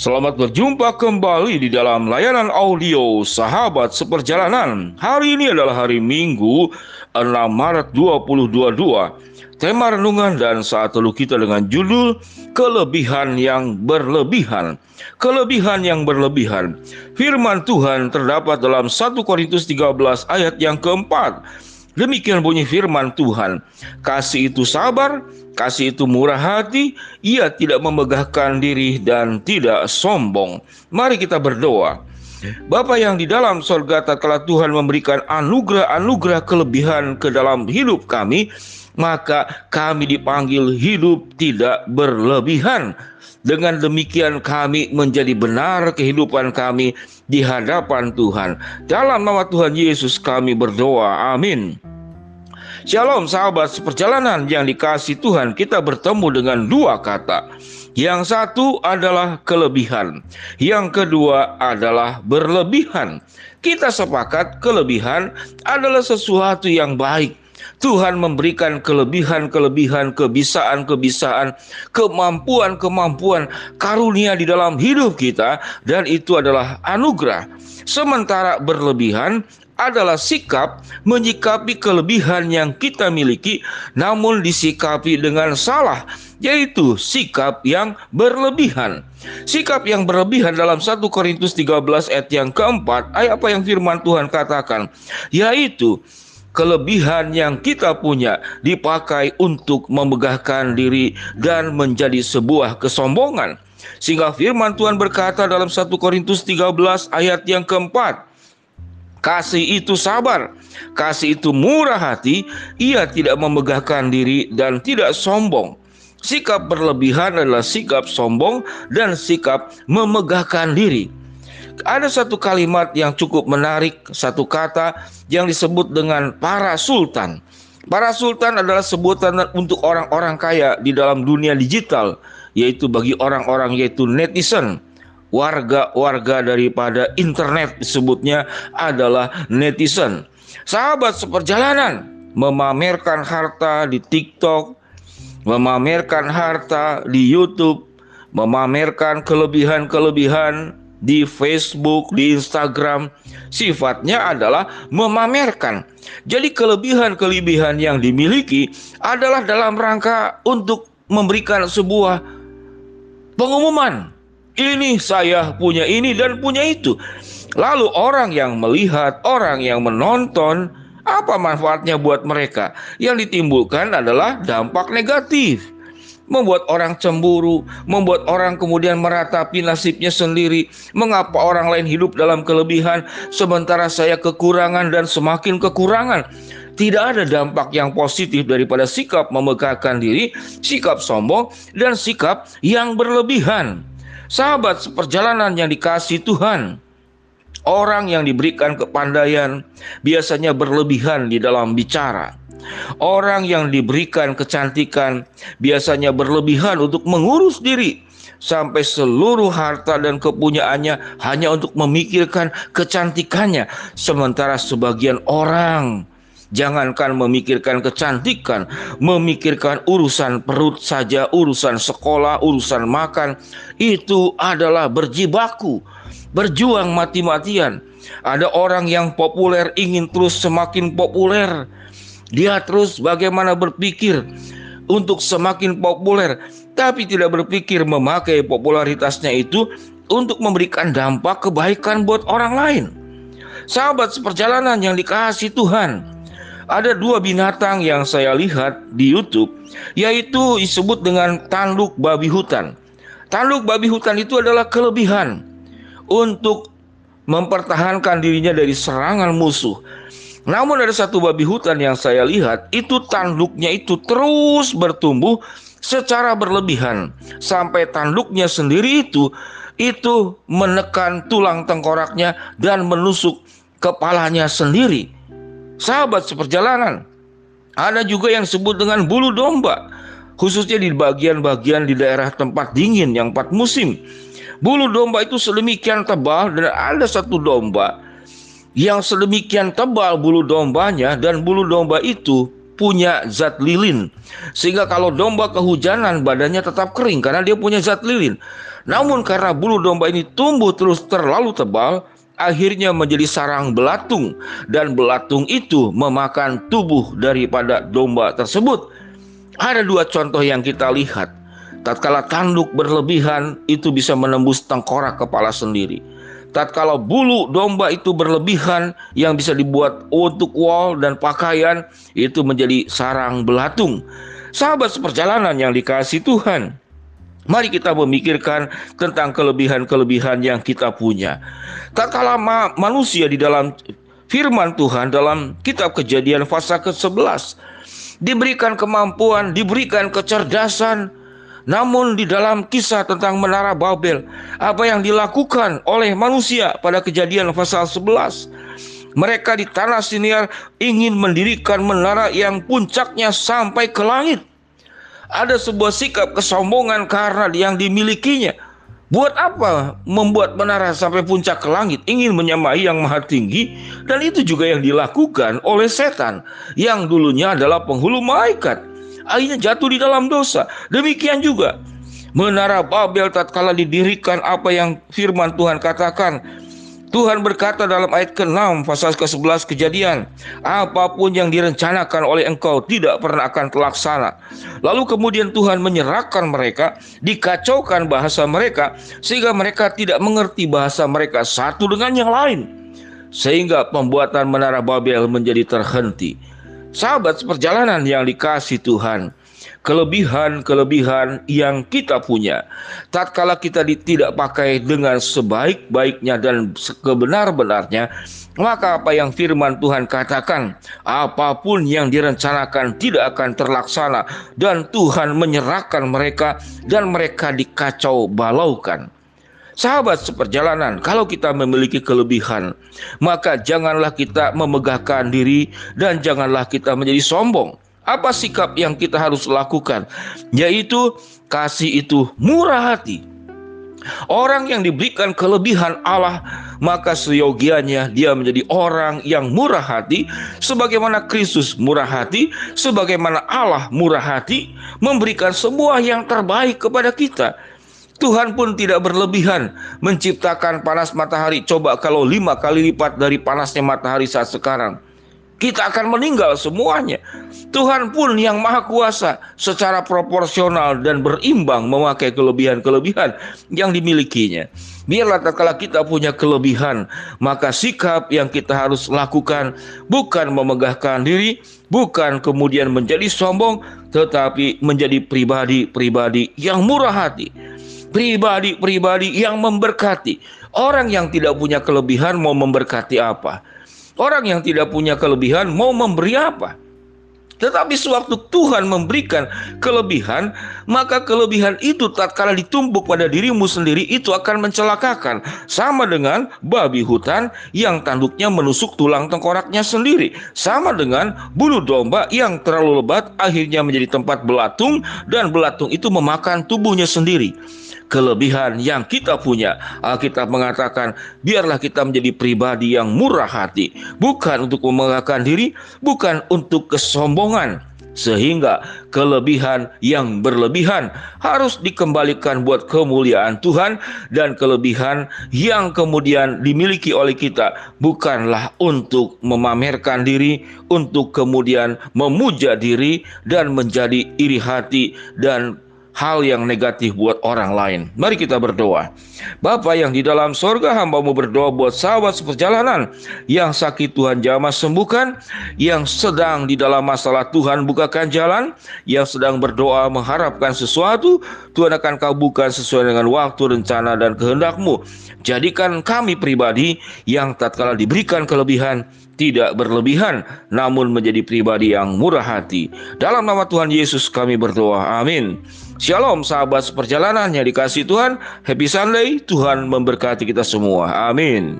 Selamat berjumpa kembali di dalam layanan audio Sahabat Seperjalanan. Hari ini adalah hari Minggu 6 Maret 2022. Tema renungan dan saat teluh kita dengan judul Kelebihan yang berlebihan. Kelebihan yang berlebihan. Firman Tuhan terdapat dalam 1 Korintus 13 ayat yang keempat. Demikian bunyi firman Tuhan. Kasih itu sabar, kasih itu murah hati, ia tidak memegahkan diri dan tidak sombong. Mari kita berdoa. Bapa yang di dalam sorga tatkala Tuhan memberikan anugerah-anugerah kelebihan ke dalam hidup kami, maka kami dipanggil hidup tidak berlebihan. Dengan demikian kami menjadi benar kehidupan kami di hadapan Tuhan. Dalam nama Tuhan Yesus kami berdoa. Amin. Shalom sahabat seperjalanan yang dikasih Tuhan kita bertemu dengan dua kata Yang satu adalah kelebihan Yang kedua adalah berlebihan Kita sepakat kelebihan adalah sesuatu yang baik Tuhan memberikan kelebihan-kelebihan, kebisaan-kebisaan, kemampuan-kemampuan, karunia di dalam hidup kita, dan itu adalah anugerah. Sementara berlebihan adalah sikap menyikapi kelebihan yang kita miliki namun disikapi dengan salah yaitu sikap yang berlebihan. Sikap yang berlebihan dalam 1 Korintus 13 ayat yang keempat ayat apa yang firman Tuhan katakan yaitu kelebihan yang kita punya dipakai untuk memegahkan diri dan menjadi sebuah kesombongan. Sehingga firman Tuhan berkata dalam 1 Korintus 13 ayat yang keempat, Kasih itu sabar, kasih itu murah hati, ia tidak memegahkan diri dan tidak sombong. Sikap berlebihan adalah sikap sombong dan sikap memegahkan diri. Ada satu kalimat yang cukup menarik, satu kata yang disebut dengan para sultan. Para sultan adalah sebutan untuk orang-orang kaya di dalam dunia digital, yaitu bagi orang-orang yaitu netizen warga-warga daripada internet disebutnya adalah netizen. Sahabat seperjalanan memamerkan harta di TikTok, memamerkan harta di YouTube, memamerkan kelebihan-kelebihan di Facebook, di Instagram, sifatnya adalah memamerkan. Jadi kelebihan-kelebihan yang dimiliki adalah dalam rangka untuk memberikan sebuah pengumuman ini saya punya ini dan punya itu. Lalu orang yang melihat, orang yang menonton, apa manfaatnya buat mereka? Yang ditimbulkan adalah dampak negatif. Membuat orang cemburu, membuat orang kemudian meratapi nasibnya sendiri. Mengapa orang lain hidup dalam kelebihan, sementara saya kekurangan dan semakin kekurangan? Tidak ada dampak yang positif daripada sikap memegahkan diri, sikap sombong, dan sikap yang berlebihan. Sahabat seperjalanan yang dikasih Tuhan, orang yang diberikan kepandaian biasanya berlebihan di dalam bicara. Orang yang diberikan kecantikan biasanya berlebihan untuk mengurus diri sampai seluruh harta dan kepunyaannya hanya untuk memikirkan kecantikannya sementara sebagian orang Jangankan memikirkan kecantikan, memikirkan urusan perut saja, urusan sekolah, urusan makan, itu adalah berjibaku, berjuang mati-matian. Ada orang yang populer ingin terus semakin populer. Dia terus bagaimana berpikir untuk semakin populer, tapi tidak berpikir memakai popularitasnya itu untuk memberikan dampak kebaikan buat orang lain. Sahabat seperjalanan yang dikasih Tuhan, ada dua binatang yang saya lihat di YouTube, yaitu disebut dengan tanduk babi hutan. Tanduk babi hutan itu adalah kelebihan untuk mempertahankan dirinya dari serangan musuh. Namun ada satu babi hutan yang saya lihat, itu tanduknya itu terus bertumbuh secara berlebihan sampai tanduknya sendiri itu itu menekan tulang tengkoraknya dan menusuk kepalanya sendiri. Sahabat seperjalanan, ada juga yang disebut dengan bulu domba, khususnya di bagian-bagian di daerah tempat dingin yang empat musim. Bulu domba itu sedemikian tebal dan ada satu domba yang sedemikian tebal bulu dombanya dan bulu domba itu punya zat lilin. Sehingga kalau domba kehujanan badannya tetap kering karena dia punya zat lilin. Namun karena bulu domba ini tumbuh terus terlalu tebal, akhirnya menjadi sarang belatung dan belatung itu memakan tubuh daripada domba tersebut. Ada dua contoh yang kita lihat. Tatkala tanduk berlebihan itu bisa menembus tengkorak kepala sendiri tatkala bulu domba itu berlebihan yang bisa dibuat untuk wall dan pakaian itu menjadi sarang belatung. Sahabat seperjalanan yang dikasih Tuhan, Mari kita memikirkan tentang kelebihan-kelebihan yang kita punya. Tatkala ma manusia di dalam firman Tuhan dalam kitab Kejadian pasal ke-11 diberikan kemampuan, diberikan kecerdasan, namun di dalam kisah tentang menara Babel, apa yang dilakukan oleh manusia pada kejadian pasal 11, mereka di tanah siniar ingin mendirikan menara yang puncaknya sampai ke langit. Ada sebuah sikap kesombongan karena yang dimilikinya. Buat apa membuat menara sampai puncak ke langit? Ingin menyamai yang maha tinggi. Dan itu juga yang dilakukan oleh setan. Yang dulunya adalah penghulu malaikat akhirnya jatuh di dalam dosa. Demikian juga menara Babel tatkala didirikan apa yang firman Tuhan katakan. Tuhan berkata dalam ayat ke-6 pasal ke-11 kejadian, apa pun yang direncanakan oleh engkau tidak pernah akan terlaksana. Lalu kemudian Tuhan menyerahkan mereka, dikacaukan bahasa mereka sehingga mereka tidak mengerti bahasa mereka satu dengan yang lain. Sehingga pembuatan menara Babel menjadi terhenti. Sahabat seperjalanan yang dikasih Tuhan, kelebihan-kelebihan yang kita punya. Tatkala kita tidak pakai dengan sebaik-baiknya dan kebenar-benarnya, maka apa yang firman Tuhan katakan, apa pun yang direncanakan tidak akan terlaksana dan Tuhan menyerahkan mereka dan mereka dikacau balaukan. Sahabat seperjalanan, kalau kita memiliki kelebihan, maka janganlah kita memegahkan diri dan janganlah kita menjadi sombong. Apa sikap yang kita harus lakukan? Yaitu kasih itu murah hati. Orang yang diberikan kelebihan Allah, maka seyogianya dia menjadi orang yang murah hati, sebagaimana Kristus murah hati, sebagaimana Allah murah hati, memberikan semua yang terbaik kepada kita. Tuhan pun tidak berlebihan menciptakan panas matahari. Coba kalau lima kali lipat dari panasnya matahari saat sekarang. Kita akan meninggal semuanya. Tuhan pun yang maha kuasa secara proporsional dan berimbang memakai kelebihan-kelebihan yang dimilikinya. Biarlah tatkala kita punya kelebihan, maka sikap yang kita harus lakukan bukan memegahkan diri, bukan kemudian menjadi sombong, tetapi menjadi pribadi-pribadi yang murah hati pribadi-pribadi yang memberkati. Orang yang tidak punya kelebihan mau memberkati apa? Orang yang tidak punya kelebihan mau memberi apa? Tetapi sewaktu Tuhan memberikan kelebihan, maka kelebihan itu tatkala ditumbuk pada dirimu sendiri itu akan mencelakakan. Sama dengan babi hutan yang tanduknya menusuk tulang tengkoraknya sendiri. Sama dengan bulu domba yang terlalu lebat akhirnya menjadi tempat belatung dan belatung itu memakan tubuhnya sendiri kelebihan yang kita punya. Alkitab mengatakan, biarlah kita menjadi pribadi yang murah hati, bukan untuk memegahkan diri, bukan untuk kesombongan. Sehingga kelebihan yang berlebihan harus dikembalikan buat kemuliaan Tuhan dan kelebihan yang kemudian dimiliki oleh kita bukanlah untuk memamerkan diri, untuk kemudian memuja diri dan menjadi iri hati dan hal yang negatif buat orang lain. Mari kita berdoa. Bapa yang di dalam sorga hambamu berdoa buat sahabat seperjalanan yang sakit Tuhan jamah sembuhkan, yang sedang di dalam masalah Tuhan bukakan jalan, yang sedang berdoa mengharapkan sesuatu, Tuhan akan kau buka sesuai dengan waktu, rencana, dan kehendakmu. Jadikan kami pribadi yang tatkala diberikan kelebihan, tidak berlebihan, namun menjadi pribadi yang murah hati. Dalam nama Tuhan Yesus kami berdoa. Amin. Shalom sahabat seperjalanan yang dikasih Tuhan. Happy Sunday. Tuhan memberkati kita semua. Amin.